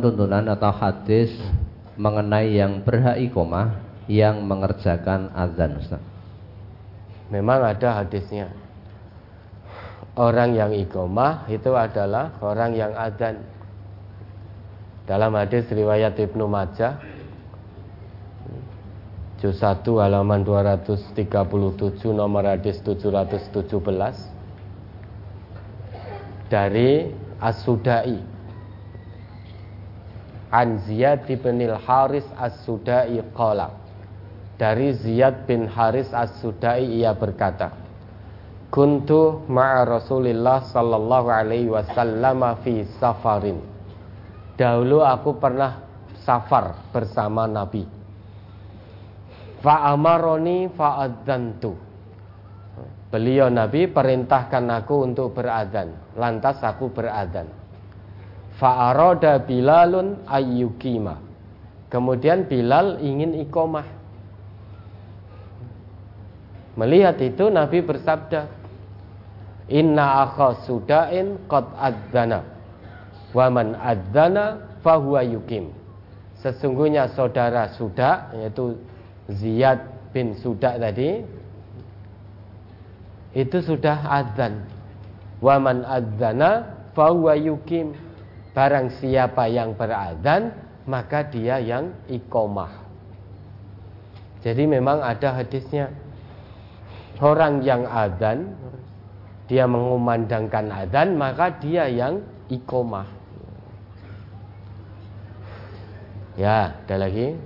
tuntunan atau hadis mengenai yang berhak ikomah yang mengerjakan azan Ustaz. Memang ada hadisnya. Orang yang ikomah itu adalah orang yang azan. Dalam hadis riwayat Ibnu Majah Juz 1 halaman 237 nomor hadis 717 dari As-Sudai An Ziyad bin Haris As-Sudai qala. Dari Ziyad bin Haris As-Sudai ia berkata Kuntu ma'a Rasulillah sallallahu alaihi wasallam fi safarin. Dahulu aku pernah safar bersama Nabi. Fa'amaroni fa'adzantu Beliau Nabi perintahkan aku untuk beradhan Lantas aku beradhan Fa'aroda Bilalun ayyukima Kemudian Bilal ingin ikomah Melihat itu Nabi bersabda Inna akha sudain qad adzana Waman adzana fahuwa yukim Sesungguhnya saudara suda yaitu Ziyad bin Sudak tadi itu sudah adzan. Waman adzana fahuwa yukim. Barang siapa yang beradzan maka dia yang ikomah. Jadi memang ada hadisnya orang yang adzan dia mengumandangkan adzan maka dia yang ikomah. Ya, ada lagi.